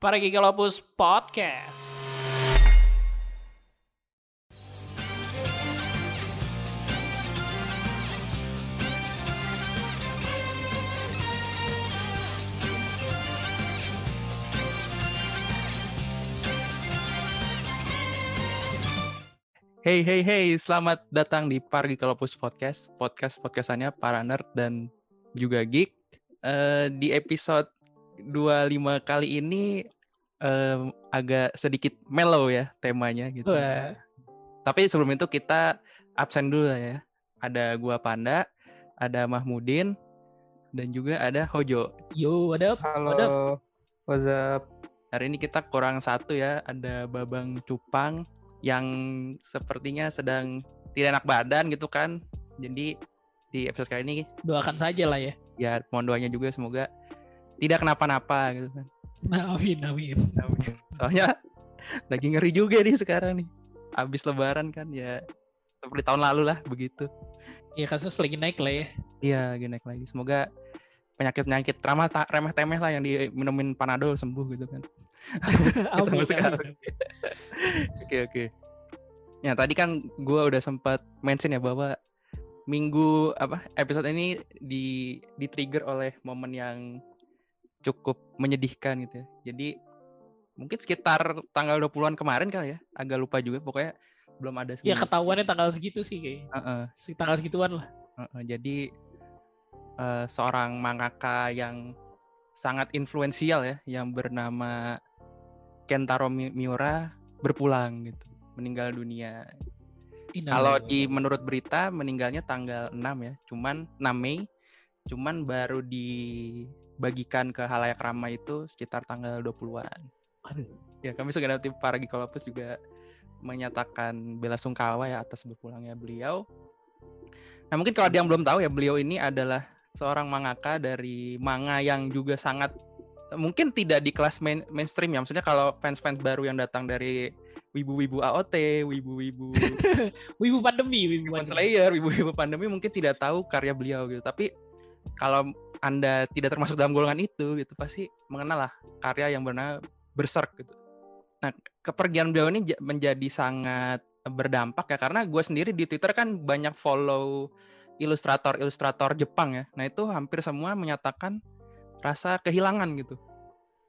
Para Gigalopus Podcast. Hey hey hey, selamat datang di Pargi Kalopus Podcast, podcast podcastannya para nerd dan juga geek. Eh, di episode 25 kali ini eh, agak sedikit mellow ya temanya gitu. Wah, Tapi sebelum itu kita absen dulu lah ya. Ada gua Panda, ada Mahmudin, dan juga ada Hojo. yo, what up? Halo, What up? what's up? Hari ini kita kurang satu ya, ada Babang Cupang yang sepertinya sedang tidak enak badan gitu kan. Jadi di episode kali ini Doakan saja lah ya. ya mohon doanya juga semoga tidak kenapa-napa gitu kan. Nah, amin, amin. Soalnya lagi ngeri juga nih sekarang nih. Habis lebaran kan ya seperti tahun lalu lah begitu. Ya kasus lagi naik lah ya. Iya, lagi naik lagi. Semoga penyakit-penyakit ramah ta- remeh temeh lah yang diminumin panadol sembuh gitu kan. amin, sekali. amin. Oke oke. Ya tadi kan gua udah sempat mention ya bahwa minggu apa episode ini di di trigger oleh momen yang cukup menyedihkan gitu ya. Jadi mungkin sekitar tanggal 20-an kemarin kali ya, agak lupa juga pokoknya belum ada Ya seminggu. ketahuannya tanggal segitu sih kayaknya. Heeh, Si tanggal segituan lah. heeh. Jadi eh, seorang mangaka yang sangat influensial ya, yang bernama Kentaro Mi- Miura berpulang gitu, meninggal dunia. Kalau di menurut berita meninggalnya tanggal 6 ya, cuman 6 Mei, cuman baru dibagikan ke halayak ramai itu sekitar tanggal 20-an. Aduh. Ya, kami segenap tim para Gikolopus juga menyatakan bela sungkawa ya atas berpulangnya beliau. Nah, mungkin kalau ada yang belum tahu ya, beliau ini adalah seorang mangaka dari manga yang juga sangat mungkin tidak di kelas main, mainstream ya. Maksudnya kalau fans-fans baru yang datang dari wibu-wibu AOT, wibu-wibu Wibu pandemi, wibu pandemi. Slayer, ibu-ibu pandemi mungkin tidak tahu karya beliau gitu. Tapi kalau Anda tidak termasuk dalam golongan itu gitu, pasti mengenal lah karya yang bernama Berserk gitu. Nah, kepergian beliau ini ja- menjadi sangat berdampak ya karena gue sendiri di Twitter kan banyak follow ilustrator-ilustrator Jepang ya. Nah, itu hampir semua menyatakan rasa kehilangan gitu.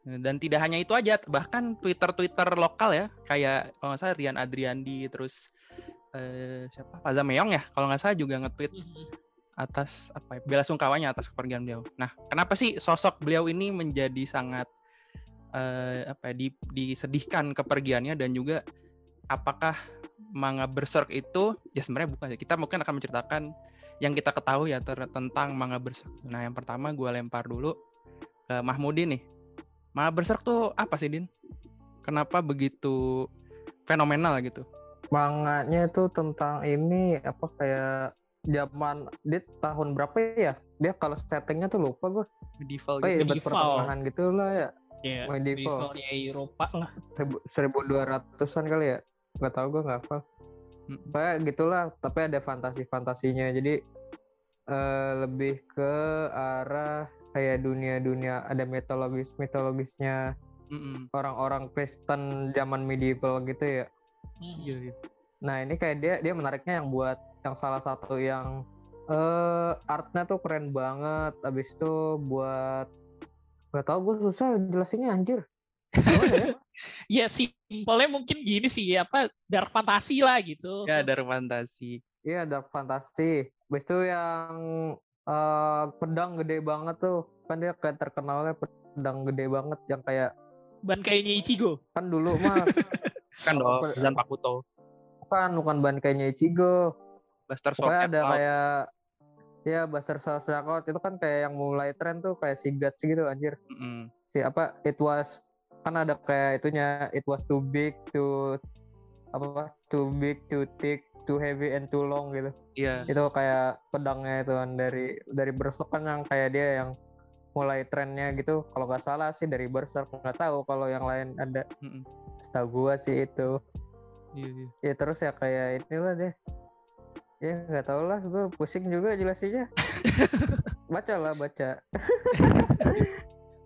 Dan tidak hanya itu aja, bahkan Twitter-Twitter lokal ya, kayak kalau nggak salah Rian Adriandi, terus eh, siapa Faza Meong ya kalau nggak salah juga nge-tweet Mhm. Atas apa ya, bela sungkawanya atas kepergian beliau. Nah, kenapa sih sosok beliau ini menjadi sangat eh, apa ya, di, disedihkan kepergiannya dan juga apakah manga Berserk itu ya sebenarnya bukan. Kita mungkin akan menceritakan yang kita ketahui ya tentang manga Berserk. Nah, yang pertama gue lempar dulu ke Mahmudin nih. Manga Berserk tuh apa sih, Din? Kenapa begitu fenomenal gitu? Manganya itu tentang ini apa kayak zaman dia tahun berapa ya? Dia kalau settingnya tuh lupa gue. Medieval Oh gitu. iya, abad Medieval. pertengahan gitu lah ya. Ya, Medieval. medievalnya Eropa lah. Seribu dua ratusan kali ya. Gak tau gue nggak hafal. Mm. Kayak gitulah. Tapi ada fantasi-fantasinya. Jadi eh, lebih ke arah kayak dunia-dunia ada mitologis mitologisnya orang-orang Kristen zaman medieval gitu ya. Iya, iya. Nah ini kayak dia dia menariknya yang buat yang salah satu yang eh artnya tuh keren banget. Abis itu buat gak tau gue susah jelasinnya anjir. Ya? Ya simpelnya mungkin gini sih, apa dark fantasi lah gitu. Ya, ada fantasi. Iya dark fantasy. Abis itu yang eh pedang gede banget tuh kan dia kayak terkenalnya pedang gede banget yang kayak Ban kayaknya Ichigo. kan dulu mah Kan dong, Zan Pakuto. Bukan bukan ban kayaknya Ichigo. Buster Pokoknya Sword ada Out. kayak ya Buster Knockout itu kan kayak yang mulai tren tuh kayak si Guts gitu anjir. Mm-mm. Si apa it was kan ada kayak itunya it was too big to apa too big too thick too heavy and too long gitu. Iya. Itu kayak pedangnya itu kan dari dari Berserk kan yang kayak dia yang mulai trennya gitu. Kalau nggak salah sih dari Berserk nggak tahu kalau yang lain ada. Mm-mm. Setahu gua sih itu. Iya, iya. Ya terus ya kayak inilah deh. Ya nggak tau lah, gue pusing juga jelasinnya. baca lah baca.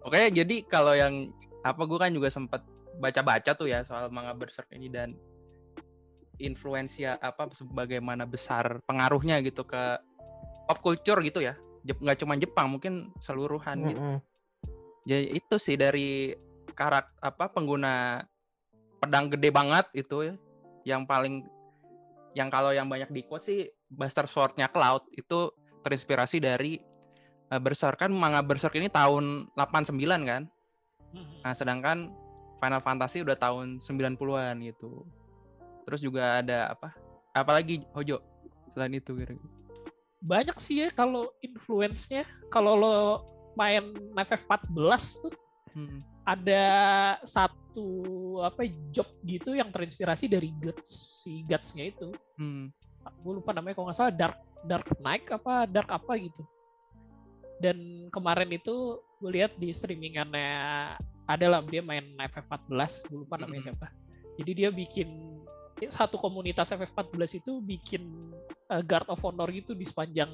Oke, jadi kalau yang apa gue kan juga sempat baca-baca tuh ya soal manga Berserk ini dan influensia apa sebagaimana besar pengaruhnya gitu ke pop culture gitu ya nggak cuma Jepang mungkin seluruhan gitu Mm-mm. jadi itu sih dari karak apa pengguna pedang gede banget itu ya yang paling yang kalau yang banyak di quote sih Buster Sword-nya Cloud itu terinspirasi dari eh, Berserk kan manga Berserk ini tahun 89 kan Mhm. Nah, sedangkan Final Fantasy udah tahun 90-an gitu. Terus juga ada apa? Apalagi Hojo selain itu kira-kira. banyak sih ya kalau influence-nya kalau lo main FF14 tuh Hmm. Ada satu apa job gitu yang terinspirasi dari Guts si Guts-nya itu Hmm. gue lupa namanya kalau nggak salah Dark Dark Knight apa Dark apa gitu dan kemarin itu gue lihat di streamingannya ada lah dia main FF14 gue lupa namanya Mm-mm. siapa jadi dia bikin satu komunitas FF14 itu bikin uh, Guard of Honor gitu di sepanjang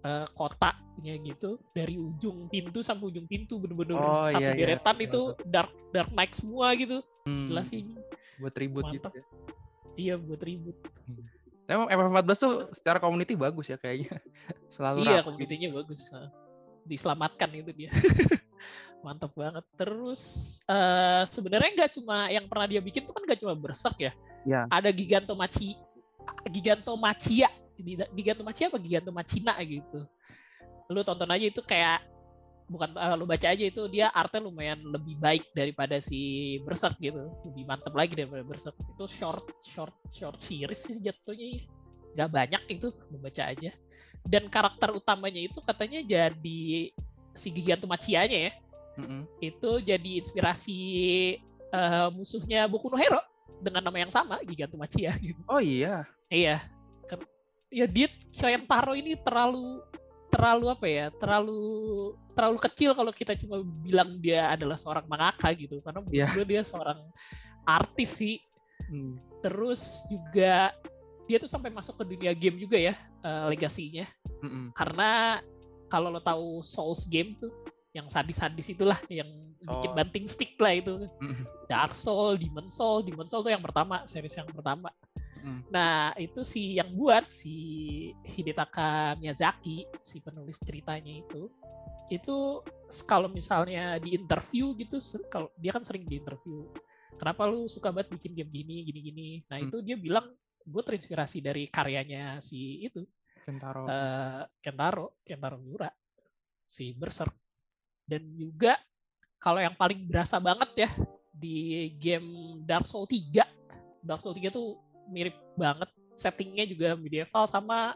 uh, kotanya gitu dari ujung pintu sampai ujung pintu bener-bener Oh, satu iya, iya. deretan Iya, itu Dark Dark Knight semua gitu Hmm. jelas sih Buat ribut gitu Mantap. ya. iya buat ribut Emang FF14 tuh secara community bagus ya kayaknya. Selalu Iya, rame. komunitinya bagus. Diselamatkan itu dia. Mantap banget. Terus eh sebenarnya nggak cuma yang pernah dia bikin tuh kan nggak cuma Berserk ya. Iya. Ada Gigantomachi Gigantomachia. Gigantomachia apa Gigantomachina gitu. Lu tonton aja itu kayak bukan eh, lu baca aja itu dia artnya lumayan lebih baik daripada si Berserk gitu. Lebih mantep lagi daripada Berserk. Itu short short short series sih jatuhnya. Nggak banyak itu lu baca aja dan karakter utamanya itu katanya jadi si Gigantomachia-nya ya Mm-mm. itu jadi inspirasi eh, musuhnya Boku no Hero dengan nama yang sama Gigantomachia gitu. Oh iya. Iya. Ya dia Kentaro ini terlalu terlalu apa ya? Terlalu terlalu kecil kalau kita cuma bilang dia adalah seorang mangaka gitu. Karena menurut Iya. gue dia seorang artis sih Hmm. terus juga dia tuh sampai masuk ke dunia game juga ya eh, legasinya Mm-mm. karena kalau lo tahu Souls game tuh yang sadis-sadis itulah yang bikin Oh. banting stick lah itu Mm-mm. Dark Soul, Demon Soul, Demon Soul tuh yang pertama series yang pertama Mm. nah itu si yang buat si Hidetaka Miyazaki si penulis ceritanya itu itu kalau misalnya di interview gitu kalau dia kan sering di interview kenapa lu suka banget bikin game gini gini gini nah Hmm. itu dia bilang gue terinspirasi dari karyanya si itu Kentaro. eh, Kentaro, Kentaro Miura, si Berserk. Dan juga kalau yang paling berasa banget ya di game Dark Souls 3. Dark Souls 3 tuh mirip banget, settingnya juga medieval sama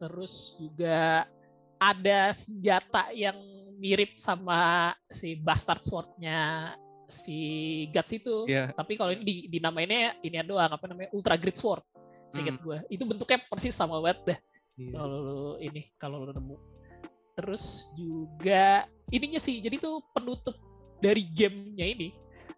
terus juga ada senjata yang mirip sama si Bastard Sword-nya si Guts itu. Iya. Tapi kalau ini di, dinamainnya ini doang apa namanya Ultra Great Sword. Seinget gue. Itu bentuknya persis sama banget dah Iya. kalau ini kalau lu nemu terus juga ininya sih jadi tuh penutup dari gamenya ini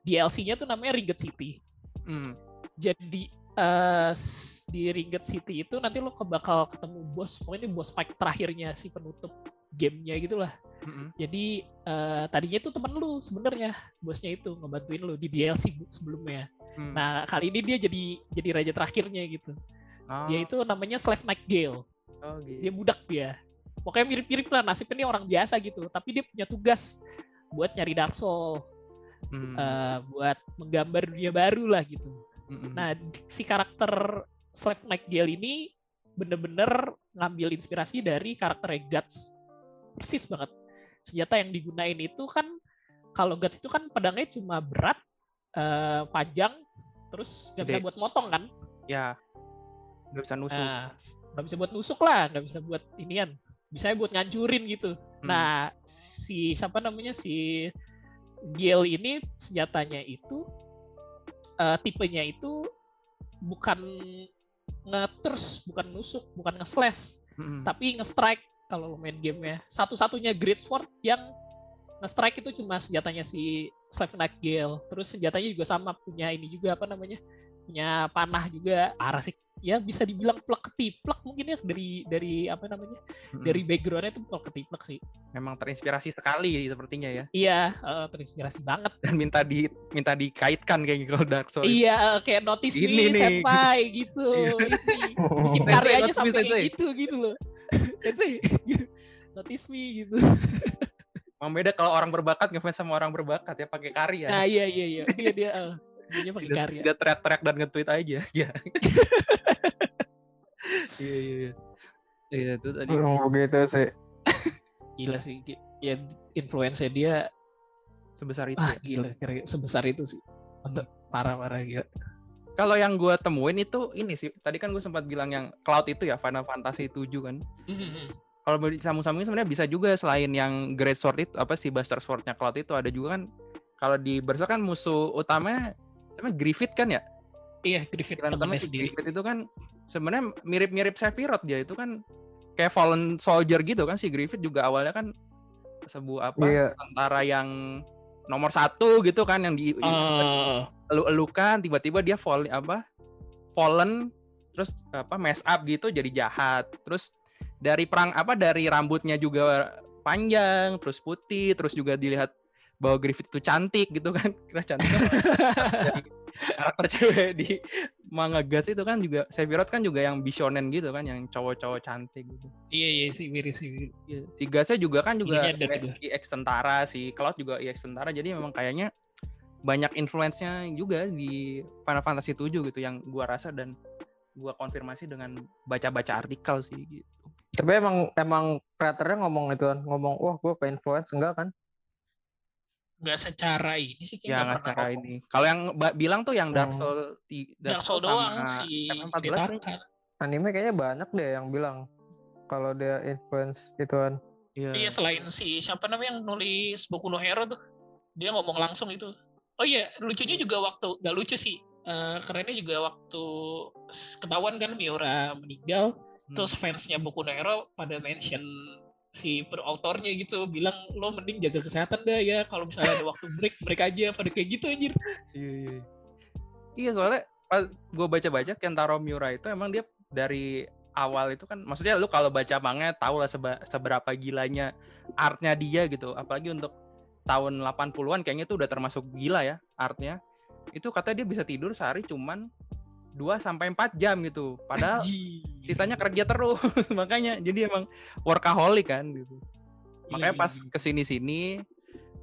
DLC-nya tuh namanya Ringgit City Mm. jadi eh, s- di Ringgit City itu nanti lo bakal ketemu bos pokoknya ini bos fight terakhirnya si penutup gamenya gitulah Mm-mm. jadi eh, tadinya itu temen lu sebenarnya bosnya itu ngebantuin lu di DLC sebelumnya Mm. nah kali ini dia jadi jadi raja terakhirnya gitu Oh, dia itu namanya Slave Knight Gale oh, gitu. dia budak dia pokoknya mirip-mirip lah nasibnya ini orang biasa gitu tapi dia punya tugas buat nyari Dark Soul Mm. eh, buat menggambar dunia baru lah gitu Mm-mm. nah si karakter Slave Knight Gale ini bener-bener ngambil inspirasi dari karakter Guts persis banget senjata yang digunain itu kan kalau Guts itu kan pedangnya cuma berat eh, panjang terus nggak bisa buat motong kan ya nggak bisa nusuk. Nah, nggak bisa buat nusuk lah, nggak bisa buat inian. Bisa buat ngancurin gitu. Hmm. Nah, si siapa namanya si Gale ini senjatanya itu eh, tipenya itu bukan ngeters, bukan nusuk, bukan nge-slash, Mm-mm. tapi nge-strike kalau lo main gamenya. Satu-satunya Great Sword yang nge-strike itu cuma senjatanya si Slave Knight Gale. Terus senjatanya juga sama punya ini juga apa namanya? punya panah juga parah sih ya bisa dibilang plek ketiplek mungkin ya dari dari apa namanya Mm-mm. dari backgroundnya itu plek ketiplek sih. Memang terinspirasi sekali sepertinya ya. Iya eh, terinspirasi banget. Dan minta di minta dikaitkan kayak gitu kalau Dark Souls. iya kayak notice Ini me nih. senpai gitu. Ini. Bikin Sensei, karyanya sampai kayak gitu gitu loh. Sensei. Gitu. notice me gitu. Emang beda kalau orang berbakat ngefans sama orang berbakat ya pakai karya. nah iya iya iya. Dia dia eh, dia pakai karya tidak teriak-teriak dan nge-tweet aja. Ya. iya iya iya. Iya itu tadi. Emang begitu sih. gila sih ya influence dia Sebesar itu. ah ya. gila kira sebesar itu sih untuk parah parah gila Kalau yang gue temuin itu ini sih. Tadi kan gue sempat bilang yang cloud itu ya Final Fantasy 7 kan. Kalau mau disambung-sambungin sebenarnya bisa juga selain yang Great Sword itu apa sih Buster Sword-nya Cloud itu ada juga kan kalau di Berserk kan musuh utamanya namanya Griffith kan ya? iya Griffith temannya banget sih, sendiri Griffith itu kan sebenarnya mirip-mirip Sephiroth dia itu kan kayak fallen soldier gitu kan si Griffith juga awalnya kan sebuah apa Iya. tentara yang nomor satu gitu kan yang di Eh, elu-elukan tiba-tiba dia fall apa fallen terus apa mess up gitu jadi jahat terus dari perang apa dari rambutnya juga panjang terus putih terus juga dilihat bahwa Griffith itu cantik gitu kan kira cantik kan karakter cewek di manga Guts itu kan juga Sephiroth kan juga yang bisonen gitu kan yang cowok-cowok cantik gitu iya iya sih mirip sih Iya, si Gutsnya juga kan juga Iya. EX tentara si Cloud juga EX tentara jadi memang kayaknya banyak influence-nya juga di Final Fantasy 7 gitu yang gua rasa dan gua konfirmasi dengan baca-baca artikel sih gitu. Tapi emang emang kreatornya ngomong itu kan, ngomong wah gue ke influence enggak kan? Nggak secara ini sih Ya kayaknya nggak secara ngomong. ini. Kalau yang Mbak bilang tuh yang Dark Hmm. Souls ti- Dark Soul sama doang si FF14 Detaka. kan? Anime kayaknya banyak deh yang bilang kalau dia influence ituan. Iya. Iya selain si siapa namanya yang nulis Boku no Hero tuh dia ngomong langsung itu. Oh iya lucunya juga waktu nggak lucu sih. Eh, kerennya juga waktu ketahuan kan Miura meninggal, Hmm. terus fansnya Boku no Hero pada mention si berautornya gitu bilang lo mending jaga kesehatan dah ya kalau misalnya ada waktu break break aja pada kayak gitu anjir Iya, iya. Iya, soalnya pas gue baca-baca Kentaro Miura itu emang dia dari awal itu kan maksudnya lu kalau baca manga tahu lah seba- seberapa gilanya artnya dia gitu. Apalagi untuk tahun 80-an kayaknya itu udah termasuk gila ya artnya. Itu katanya dia bisa tidur sehari cuman 2 sampai 4 jam gitu. Padahal. Sisanya kerja terus. Makanya jadi emang workaholic kan gitu. Makanya Iya, pas iya, iya. ke sini-sini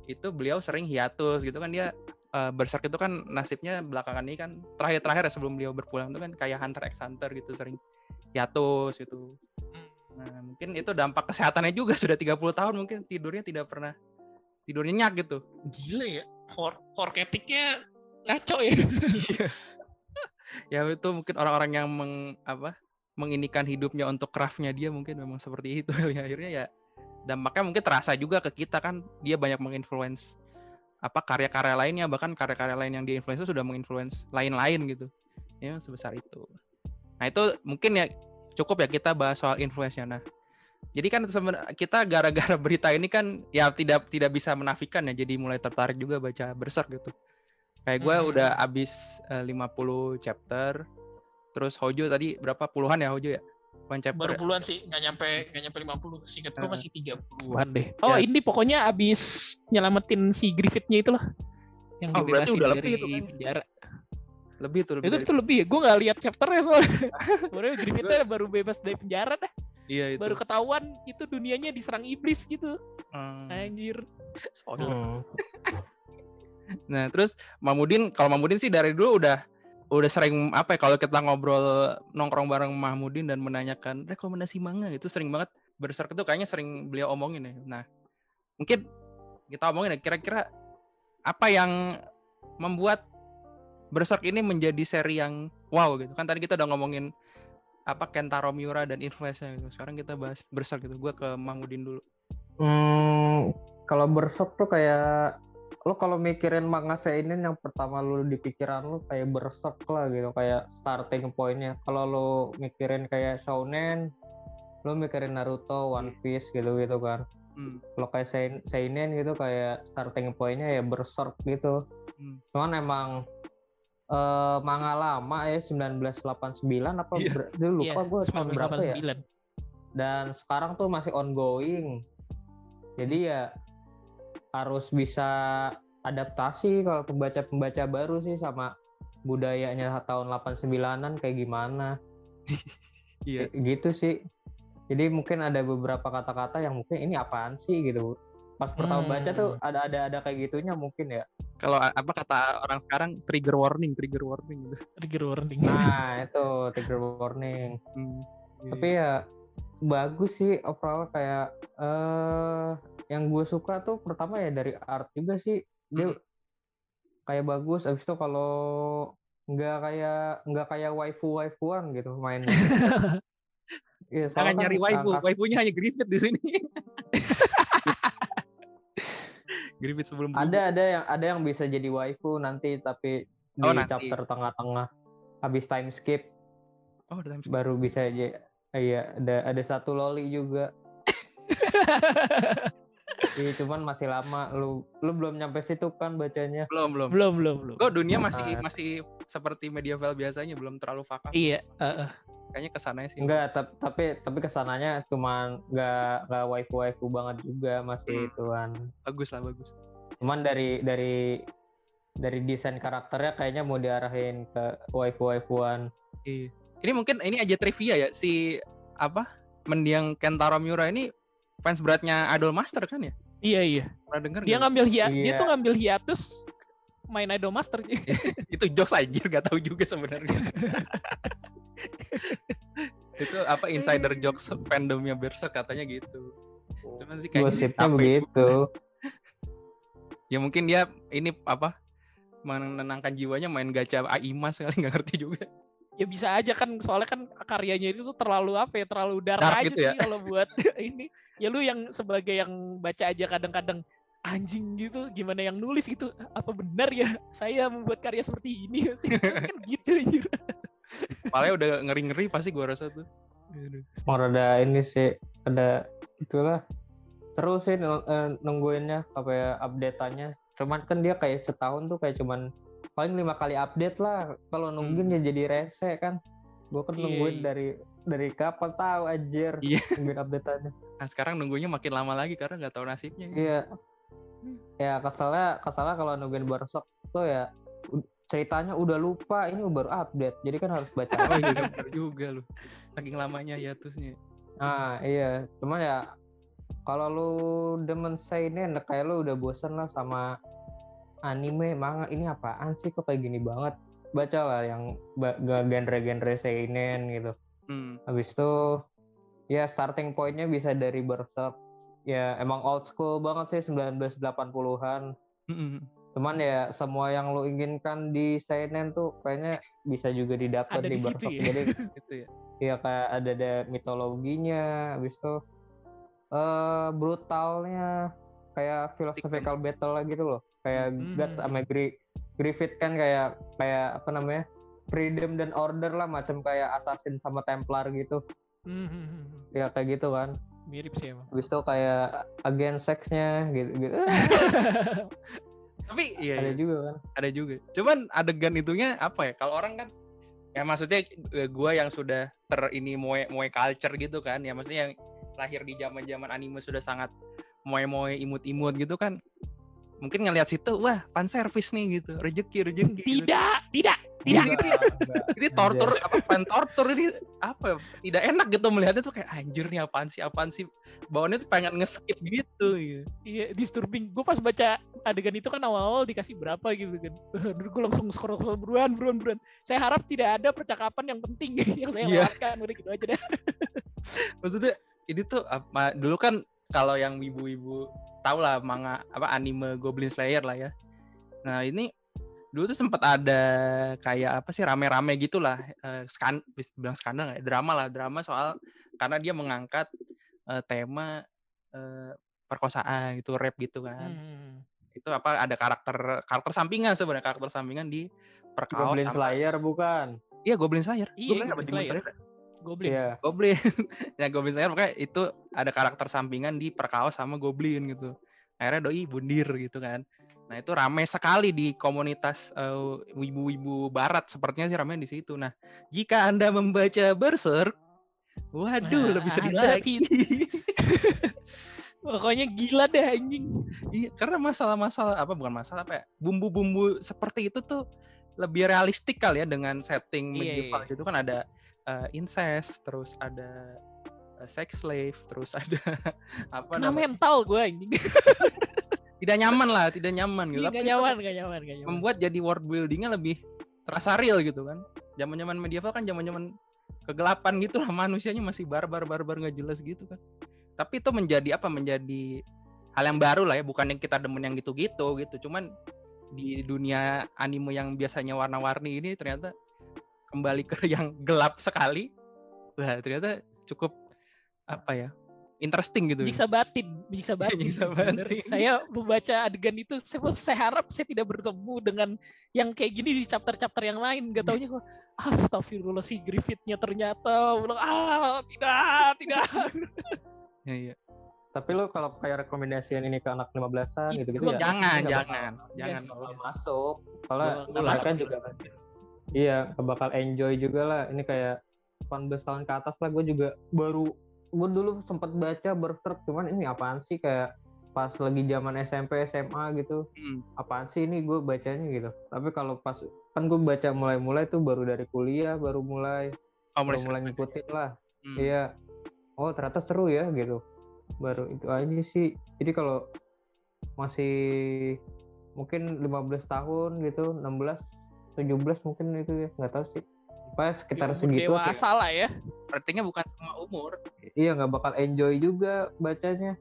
itu beliau sering hiatus gitu kan dia eh, Berserk itu kan nasibnya belakangan ini kan terakhir-terakhir ya sebelum beliau berpulang itu kan kayak Hunter x Hunter gitu sering hiatus gitu. Nah, mungkin itu dampak kesehatannya juga sudah 30 tahun mungkin tidurnya tidak pernah tidur nyenyak gitu. gila ya for forketiknya ngaco ya Ya itu mungkin orang-orang yang meng, apa menginikan hidupnya untuk craftnya dia mungkin memang seperti itu kali. Ya. akhirnya ya dampaknya mungkin terasa juga ke kita kan. Dia banyak menginfluence apa karya-karya lainnya. Bahkan karya-karya lain yang dia influence itu sudah menginfluence lain-lain gitu. Ya sebesar itu. Nah itu mungkin ya cukup ya kita bahas soal influence-nya. Nah jadi kan kita gara-gara berita ini kan ya tidak tidak bisa menafikan ya. Jadi mulai tertarik juga baca Berserk gitu. Kayak gue Hmm. udah abis eh, 50 chapter terus Hojo tadi berapa? Puluhan ya Hojo ya? One chapter baru ya? puluhan sih nggak nyampe nggak nyampe 50 singkat gue Heeh. masih 30-an deh. Oh Ya. ini pokoknya abis nyelamatin si Griffithnya itu loh yang Oh, berarti udah dari lebih itu kan. penjara. Lebih tuh lebih itu dari- tuh lebih ya gue nggak lihat chapternya soalnya. Sebenarnya Griffithnya baru bebas dari penjara dah. Iya itu. Baru ketahuan itu dunianya diserang iblis gitu. Hmm, anjir. Spoiler. Nah, terus Mahmudin, kalau Mahmudin sih dari dulu udah udah sering apa ya kalau kita ngobrol nongkrong bareng Mahmudin dan menanyakan rekomendasi manga itu sering banget Berserk itu kayaknya sering beliau omongin ya. Nah, mungkin kita omongin ya kira-kira apa yang membuat Berserk ini menjadi seri yang wow gitu. Kan tadi kita udah ngomongin apa Kentaro Miura dan influence-nya gitu. Sekarang kita bahas Berserk gitu. Gua ke Mahmudin dulu. Hmm, kalau Berserk tuh kayak lu kalau mikirin manga seinen yang pertama lu di pikiran lu kayak Berserk lah gitu kayak starting pointnya. Kalau lu mikirin kayak Shonen, lu mikirin Naruto, One Piece gitu-gitu kan. Hmm. Kalau kayak sein- seinen gitu kayak starting pointnya ya Berserk gitu. Hmm. Cuman emang eh manga lama ya 1989 apa Iya. ber- dia lupa Iya, gue tahun berapa ya 1989. dan sekarang tuh masih ongoing jadi ya harus bisa adaptasi kalau pembaca-pembaca baru sih sama budayanya tahun 89-an kayak gimana Iya. Gitu sih jadi mungkin ada beberapa kata-kata yang mungkin ini apaan sih gitu pas pertama Hmm. baca tuh ada ada ada kayak gitunya mungkin ya Kalau apa kata orang sekarang trigger warning, trigger warning gitu. Trigger warning. nah itu trigger warning Hmm, iya. tapi ya bagus sih overall kayak eh yang gue suka tuh pertama ya dari art juga sih dia kayak bagus abis itu kalau nggak kayak nggak kayak waifu waifuan gitu mainnya Iya, Jangan soalnya nyari kan waifu, angka- waifunya hanya Griffith di sini. Griffith sebelum berubah. ada ada yang ada yang bisa jadi waifu nanti tapi di Oh, nanti. chapter tengah-tengah habis time skip Oh, ada time skip. baru bisa aja iya ada ada satu loli juga Iya, cuman masih lama lu lu belum nyampe situ kan bacanya belum, belum. belum, belum, belum. Kok dunia masih masih seperti medieval biasanya, belum terlalu fakar. Iya, uh, uh. Kayaknya ke sananya sih. Enggak, tap- tapi tapi ke sananya cuman nggak nggak waifu waifu banget juga masih Hmm. ituan. Bagus lah, bagus. Cuman dari dari dari desain karakternya kayaknya mau diarahin ke waifu waifuan. Iya. Ini mungkin ini aja trivia ya si apa? Mendiang Kentaro Miura ini fans beratnya Idol Master kan ya? Iya, iya. Pernah denger Dia nggak? ngambil dia Iya. tuh ngambil hiatus main Idol Master. itu jokes anjir gak tahu juga sebenarnya. itu apa insider jokes fandomnya Berserk katanya gitu. Cuman sih kayaknya Gosipnya apa ya? begitu. Ya mungkin dia ini apa menenangkan jiwanya main gacha Aimas kali nggak ngerti juga. Ya bisa aja kan soalnya kan karyanya itu tuh terlalu apa ya terlalu dark, Dark aja gitu ya. sih kalau buat ini ya lu yang sebagai yang baca aja kadang-kadang anjing gitu gimana yang nulis gitu apa benar ya saya membuat karya seperti ini kan gitu anjir Malah udah ngeri-ngeri pasti gua rasa tuh. Mau ada ini sih ada itulah terus sih eh, nungguinnya apa ya update-annya. Cuman kan dia kayak setahun tuh kayak cuman paling lima kali update lah. Kalau nungguin ya jadi rese kan. Gue kan Iya, nungguin iya. dari dari kapan tahu anjir Iya. nungguin update-annya. Nah sekarang nunggunya makin lama lagi karena nggak tahu nasibnya. Iya. Ya kesalnya kesalnya kalau nungguin Berserk tuh ya ceritanya udah lupa ini baru update. Jadi kan harus baca Oh iya juga lu. Saking lamanya hiatusnya. Nah iya, cuman ya kalau lu demen seinen kayak lu udah bosen lah sama anime, manga ini apaan sih kok kayak gini banget? Baca lah yang genre-genre seinen gitu. Hmm. Habis itu ya starting pointnya bisa dari Berserk. Ya emang old school banget sih 1980-an. Mm-mm. Cuman ya semua yang lu inginkan di seinen tuh kayaknya bisa juga didapat di, di Berserk. ya? Jadi Gitu ya. ya kayak ada ada mitologinya habis itu eh brutalnya kayak philosophical battle gitu loh kayak Hmm. Guts sama Gri- Griffith kan kayak kayak apa namanya freedom dan order lah macam kayak assassin sama templar gitu Hmm, ya kayak gitu kan mirip sih emang habis itu kayak agen seksnya gitu gitu Tapi iya, ada iya. juga kan ada juga. Cuman adegan itunya apa ya? Kalau orang kan ya maksudnya eh, gua yang sudah ter ini moe moe culture gitu kan ya maksudnya yang lahir di zaman-zaman anime sudah sangat moe-moe imut-imut gitu kan. Mungkin ngelihat situ wah fan service nih gitu. Rezeki rezeki. gitu. tidak tidak tidak Iya. gitu Ini tortur apa fan tortur ini apa tidak enak gitu melihatnya tuh kayak anjir nih apaan sih apaan sih bawaannya tuh pengen nge-skip gitu ya. Iya, disturbing. Gue pas baca adegan itu kan awal-awal dikasih berapa gitu kan. Gue langsung scroll scroll buruan, buruan, buruan. Saya harap tidak ada percakapan yang penting yang saya Iya. lewatkan. Udah gitu aja deh. maksudnya ini tuh apa dulu kan kalau yang ibu-ibu tau lah manga apa anime Goblin Slayer lah ya nah ini dulu tuh sempat ada kayak apa sih rame-rame gitulah eh, skan bisa bilang skandal nggak ya? drama lah drama soal karena dia mengangkat eh, tema eh, perkosaan gitu rap gitu kan Hmm. itu apa ada karakter karakter sampingan sebenarnya karakter sampingan di perkaos Goblin Slayer bukan iya Goblin Slayer Iya, Goblin Slayer. Goblin. iya Goblin. ya Goblin Slayer pokoknya itu ada karakter sampingan di perkaos sama Goblin gitu. Akhirnya doi bundir gitu kan. Nah itu ramai sekali di komunitas eh, wibu-wibu barat sepertinya sih ramai di situ. Nah jika anda membaca Berserk, waduh Wah, lebih sedih ada lagi. Pokoknya gila deh anjing. Iya, karena masalah-masalah apa bukan masalah apa ya? Bumbu-bumbu seperti itu tuh lebih realistik kali ya dengan setting Iya, medieval iya. gitu kan ada eh, incest, terus ada eh, sex slave, terus ada apa Kena namanya? mental gue anjing. Tidak nyaman lah, tidak nyaman gitu. Itu nyaman, gak nyaman, gak nyaman. membuat jadi world buildingnya lebih terasa real gitu kan. Zaman-zaman medieval kan zaman-zaman kegelapan gitu lah manusianya masih barbar barbar nggak jelas gitu kan. Tapi itu menjadi apa? Menjadi hal yang baru lah ya, bukan yang kita demen yang gitu-gitu gitu. Cuman di dunia anime yang biasanya warna-warni ini ternyata kembali ke yang gelap sekali. Wah, ternyata cukup apa ya? Interesting gitu. Menyiksa batin, menyiksa batin. Sebenarnya. batin. Saya membaca adegan itu, saya, saya harap saya tidak bertemu dengan yang kayak gini di chapter-chapter yang lain. Gak taunya kok, astagfirullah si Griffithnya ternyata, bilang, ah tidak, tidak. Ya, iya. Tapi lu kalau kayak rekomendasian ini ke anak 15-an Ih, gitu-gitu gua ya. Jangan, jangan, bakal- jangan. bakal masuk. Mereka masuk sih. juga Iya, bakal enjoy juga lah. Ini kayak 18 tahun ke atas lah gue juga baru gue dulu sempat baca berserk cuman ini apaan sih kayak pas lagi zaman SMP SMA gitu. Hmm. apaan sih ini gue bacanya gitu. Tapi kalau pas kan gue baca mulai-mulai tuh baru dari kuliah baru mulai Oh, baru mulai ngikutin lah. Hmm. iya. Oh ternyata seru ya gitu. Baru itu aja sih. Jadi kalau masih mungkin 15 tahun gitu 16 17 mungkin itu ya nggak tahu sih pas sekitar Umur segitu dewasa lah ya. Artinya bukan semua umur. iya nggak bakal enjoy juga bacanya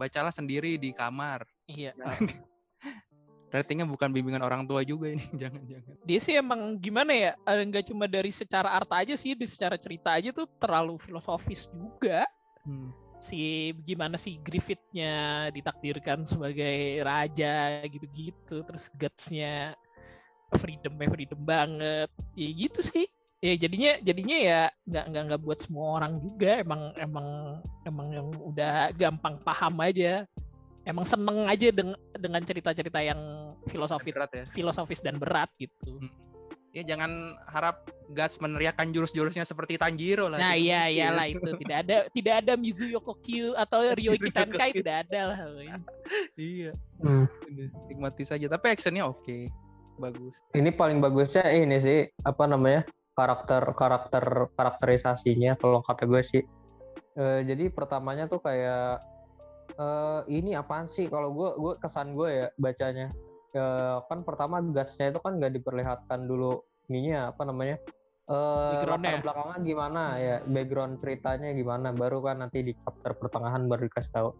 Bacalah sendiri di kamar. Iya. Artinya bukan bimbingan orang tua juga ini. Jangan, jangan. Dia sih emang gimana ya, eh, nggak cuma dari secara art aja sih, di secara cerita aja tuh terlalu filosofis juga. Hmm. si gimana si Griffithnya ditakdirkan sebagai raja gitu-gitu terus gutsnya freedomnya freedom banget ya gitu sih ya jadinya jadinya ya nggak nggak nggak buat semua orang juga emang emang emang yang udah gampang paham aja emang seneng aja dengan dengan cerita-cerita yang filosofis Berat ya. filosofis dan berat gitu Ya jangan harap Guts meneriakan jurus-jurusnya seperti Tanjiro lah. Nah iya mungkin. iyalah itu tidak ada tidak ada Mizuyo Kokyu atau Ryoichi Kokyu. tidak ada lah. Iya. Hmm. Nikmati saja. Tapi actionnya oke. Bagus. ini paling bagusnya ini sih apa namanya karakter karakter karakterisasinya kalau kata gue sih Eh, jadi pertamanya tuh kayak eh ini apaan sih kalau gue gue kesan gue ya bacanya Eh, kan pertama gasnya itu kan nggak diperlihatkan dulu ininya apa namanya eh Background-nya. latar belakangnya gimana ya background ceritanya gimana baru kan nanti di chapter pertengahan baru dikasih tahu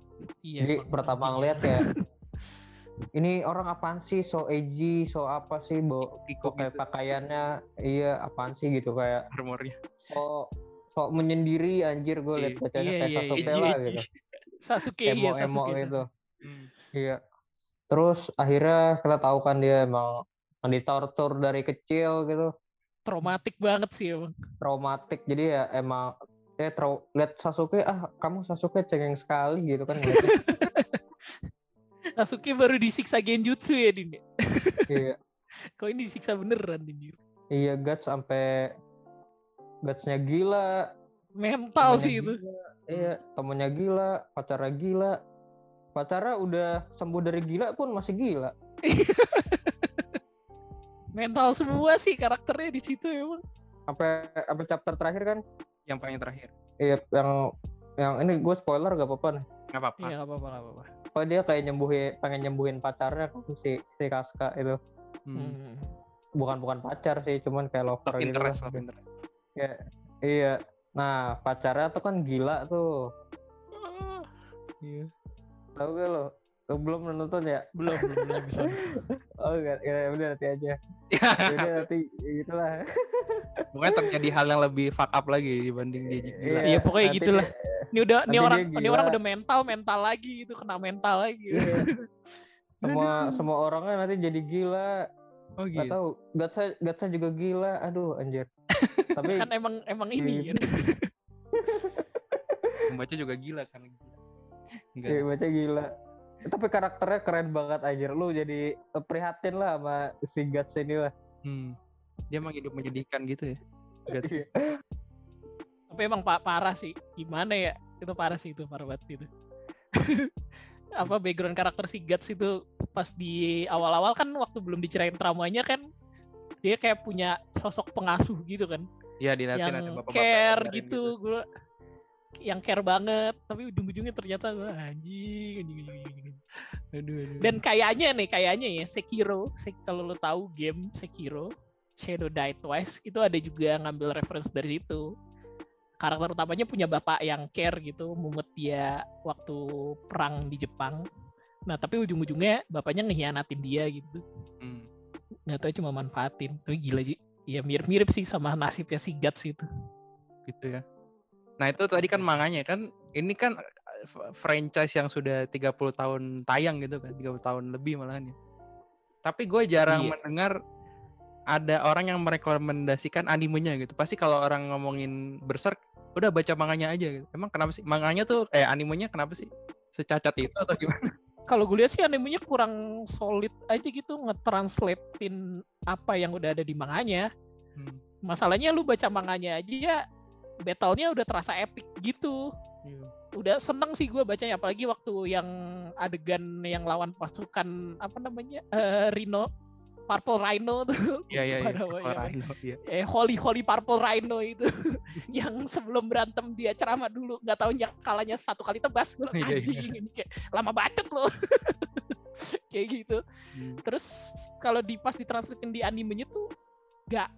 Iya. jadi pertama ngeliat ya ini orang apaan sih so edgy so apa sih bawa Kiko kayak gitu pakaiannya iya apaan sih gitu kayak armornya. so so menyendiri anjir gue liat Iya. bacanya Iya, kayak iya, Sasuke lah gitu Sasuke emo iya emo Sasuke. gitu Hmm. iya terus akhirnya kita tahu kan dia emang ditortur dari kecil gitu Traumatik banget sih emang. traumatik jadi ya emang ya trau lihat Sasuke ah kamu Sasuke cengeng sekali gitu kan. Sasuke baru disiksa genjutsu ya Din. ya? iya Kok ini disiksa beneran Din? iya guts sampai gutsnya gila Mental temennya sih itu. Iya, temennya gila, pacarnya gila. Pacarnya udah sembuh dari gila pun masih gila. Mental semua sih karakternya di situ emang. Sampai sampai chapter terakhir kan, Yang paling terakhir. iya yang yang ini gue spoiler gak apa-apa nih. Nggak apa-apa. Iya nggak apa-apa nggak apa-apa. Oh dia kayak nyembuhin pengen nyembuhin pacarnya kan si si Kaska itu. Hmm. Hmm. Bukan bukan pacar sih, cuman kayak lover Love gitu. interest, lah. love interest. Iya. Iya. Nah, pacarnya tuh kan gila tuh. Ah, Iya. Tahu gak lo? Lo belum nonton ya? belum belum belum bisa. Oh enggak, ya udah nanti aja. Ya, Ya udah nanti ya gitulah. Mungkin terjadi hal yang lebih fuck up lagi dibanding dia gila. Iya, pokoknya nanti gitulah. dia- Ini udah ini orang ini orang udah mental mental lagi itu kena mental lagi. Iya. semua semua orangnya nanti jadi gila Oh gitu. tahu Gatsa Gatsa juga gila aduh anjir tapi kan emang emang ini Iya. kan. Membaca juga gila kan. Enggak. ya, baca gila Tapi karakternya keren banget anjir. Lu jadi prihatin lah sama si Guts ini lah. Hmm. Dia emang hidup menyedihkan gitu ya. Guts. Tapi emang pak parah sih. Gimana ya? Itu parah sih itu parah banget itu. apa background karakter si Guts itu pas di awal-awal kan waktu belum dicerain traumanya kan dia kayak punya sosok pengasuh gitu kan Iya di Latin ada yang bapak-bapak care ngajarin gitu, gue yang care banget tapi ujung-ujungnya ternyata anjing, anjing, anjing, anjing. Aduh, aduh. dan kayaknya nih kayaknya ya Sekiro Se- kalau lo tahu game Sekiro Shadow Die Twice itu ada juga ngambil reference dari itu karakter utamanya punya bapak yang care gitu mumet dia waktu perang di Jepang nah tapi ujung-ujungnya bapaknya ngehianatin dia gitu Hmm. nggak tahu cuma manfaatin tapi gila Ji. ya mirip-mirip sih sama nasibnya si Guts itu gitu ya. Nah itu tadi kan manganya kan ini kan eh, franchise yang sudah 30 tahun tayang gitu kan 30 tahun lebih malahan ya. Tapi gue jarang Iya. mendengar ada orang yang merekomendasikan animenya gitu. Pasti kalau orang ngomongin Berserk udah baca manganya aja gitu. Emang kenapa sih manganya tuh eh animenya kenapa sih secacat itu atau gimana? kalau gue lihat sih animenya kurang solid aja gitu ngetranslatein apa yang udah ada di manganya Hmm. masalahnya lu baca manganya aja ya battle-nya udah terasa epic gitu Iya. udah seneng sih gue bacanya apalagi waktu yang adegan yang lawan pasukan apa namanya eh, Rhino Purple Rhino tuh Iya iya iya. Ya, iya. eh Holy Holy Purple Rhino itu yang sebelum berantem dia ceramah dulu nggak tahu kalahnya satu kali tebas gue bilang, Iya, iya. anjing ini kayak lama bacot loh kayak gitu Hmm. terus kalau di pas ditranslatein di animenya tuh nggak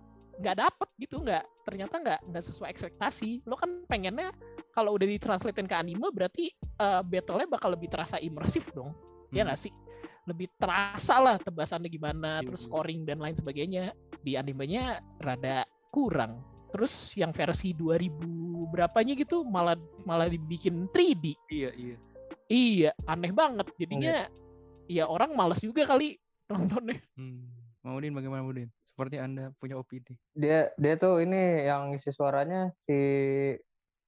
nggak dapet gitu nggak ternyata nggak nggak sesuai ekspektasi lo kan pengennya kalau udah ditranslatein ke anime berarti eh, battle-nya bakal lebih terasa imersif dong ya Hmm. nggak sih lebih terasa lah tebasannya gimana Iya, terus iya. scoring dan lain sebagainya di animenya rada kurang terus yang versi 2000 berapanya gitu malah malah dibikin 3D Iya iya. iya aneh banget jadinya ya orang males juga kali nontonnya Hmm. Maudin bagaimana Maudin? Seperti Anda punya opini. Dia dia tuh ini yang isi suaranya si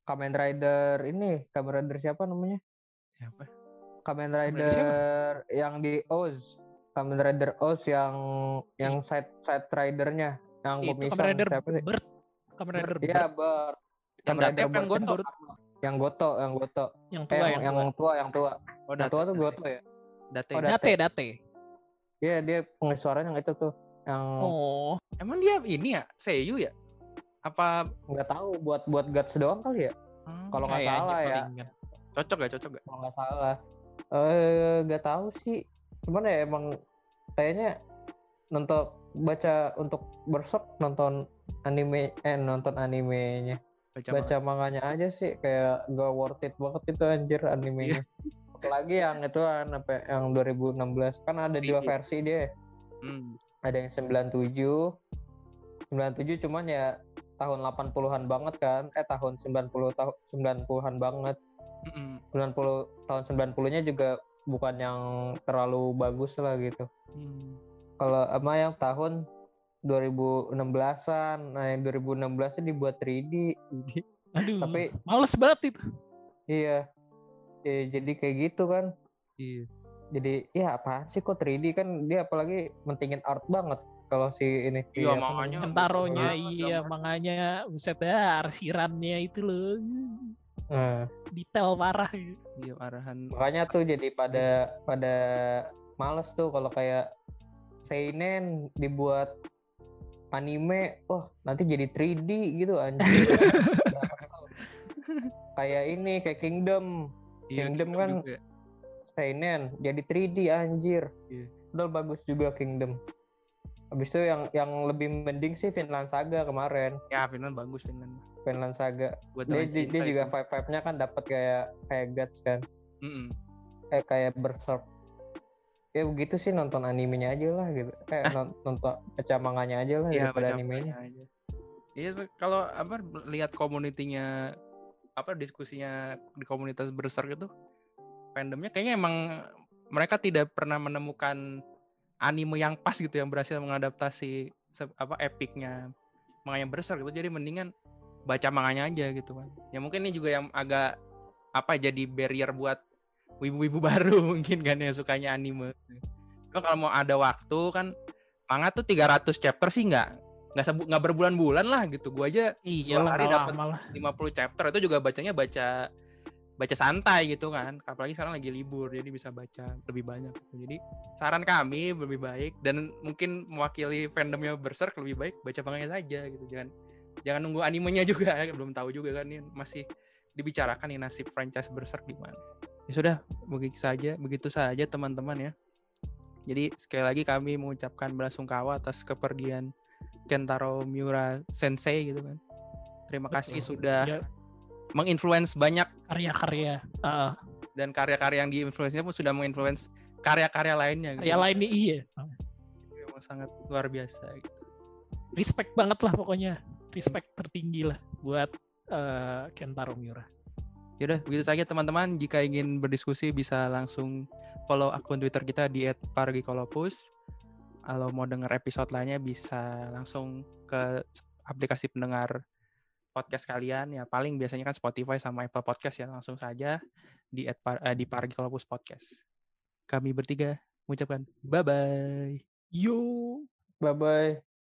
Kamen Rider ini, Kamen Rider siapa namanya? Siapa? Kamen Rider siapa? Yang di Oz. Kamen Rider Oz yang yang side side ridernya yang itu pemisah Kamen Rider siapa sih? Bird Kamen Rider Iya, Bird Bert. Yang Kamen Rider yang Bert. Goto. Yang Goto, yang Goto. yang Eh, tua yang, yang, yang tua. tua, yang tua. Oh, Yang tua tuh Goto ya? Date. Oh, Date Date Iya, dia pengisi suaranya yang itu tuh. Yang oh Emang dia ini ya Seiyu ya? Apa nggak tahu buat buat guts doang kali ya? Kalau nggak salah ya. palingan. cocok gak cocok gak? kalau nggak salah eh nggak tahu sih. Cuman ya emang kayaknya nonton baca untuk berserk nonton anime eh nonton animenya. Baca, baca manganya aja sih kayak gak worth it banget itu anjir animenya. Apalagi yang itu kan apa yang 2016 kan ada dua Iya. versi dia. Hmm. ada yang 97 97 cuman ya tahun 80-an banget kan. Eh tahun 90 tahun 90-an banget Mm-mm. 90 tahun 90-nya juga bukan yang terlalu bagus lah gitu. Hmm. Kalau sama yang tahun 2016-an, nah yang 2016 nya dibuat 3D. aduh Tapi males banget itu iya. Ya, jadi kayak gitu kan. Iya. Jadi ya apa sih kok 3D kan dia apalagi mentingin art banget kalau si ini. Iya, apa makanya. Kentaronya Gambar- iya makanya buset ya arsirannya itu loh Nah, detail parah gitu. Iya arahan. makanya tuh jadi pada pada males tuh kalau kayak seinen dibuat anime, wah nanti jadi 3D gitu anjir. kayak ini kayak Kingdom, Iya, Kingdom gitu kan juga. seinen jadi 3D anjir. Iya. Udah bagus juga Kingdom. Habis itu yang yang lebih mending sih Vinland Saga kemarin. Ya Finland bagus Finland. Vinland Saga. Buat Dia, dia, dia juga itu. vibe-vibe-nya kan dapat kayak kayak Guts kan. Mm-mm. eh kayak berserk ya begitu sih nonton animenya aja lah gitu eh non- nonton baca manganya aja lah Iya daripada animenya aja. Iya kalau apa lihat komunitinya apa diskusinya di komunitas besar gitu fandomnya kayaknya emang mereka tidak pernah menemukan anime yang pas gitu yang berhasil mengadaptasi apa epicnya manganya besar gitu jadi mendingan baca manganya aja gitu kan ya mungkin ini juga yang agak apa jadi barrier buat wibu-wibu baru mungkin kan yang sukanya anime. Cuma kalau mau ada waktu kan manga tuh 300 chapter sih nggak nggak sebu- nggak berbulan-bulan lah gitu. Gua aja Iya hari lah. 50 chapter itu juga bacanya baca baca santai gitu kan. Apalagi sekarang lagi libur jadi bisa baca lebih banyak gitu. jadi saran kami lebih baik dan mungkin mewakili fandomnya Berserk lebih baik baca manganya saja gitu. Jangan jangan nunggu animenya juga belum tahu juga kan ini masih dibicarakan nih nasib franchise Berserk gimana. Ya sudah begitu saja begitu saja teman-teman ya. Jadi sekali lagi kami mengucapkan belasungkawa atas kepergian Kentaro Miura Sensei gitu kan. Terima kasih Betul. sudah Ya, menginfluence banyak karya-karya. Heeh. dan karya-karya yang diinfluence pun sudah menginfluence karya-karya lainnya gitu. karya lain nih iya. Memang sangat luar biasa gitu. Respect banget lah pokoknya. Respect tertinggi lah buat eh, Kentaro Miura. Yaudah, begitu saja teman-teman. Jika ingin berdiskusi bisa langsung follow akun Twitter kita di @pargikolopus. Kalau mau denger episode lainnya bisa langsung ke aplikasi pendengar podcast kalian ya paling biasanya kan Spotify sama Apple Podcast ya langsung saja di @par- eh, di Pargikolopus Podcast. Kami bertiga mengucapkan bye bye. Yo. Bye bye.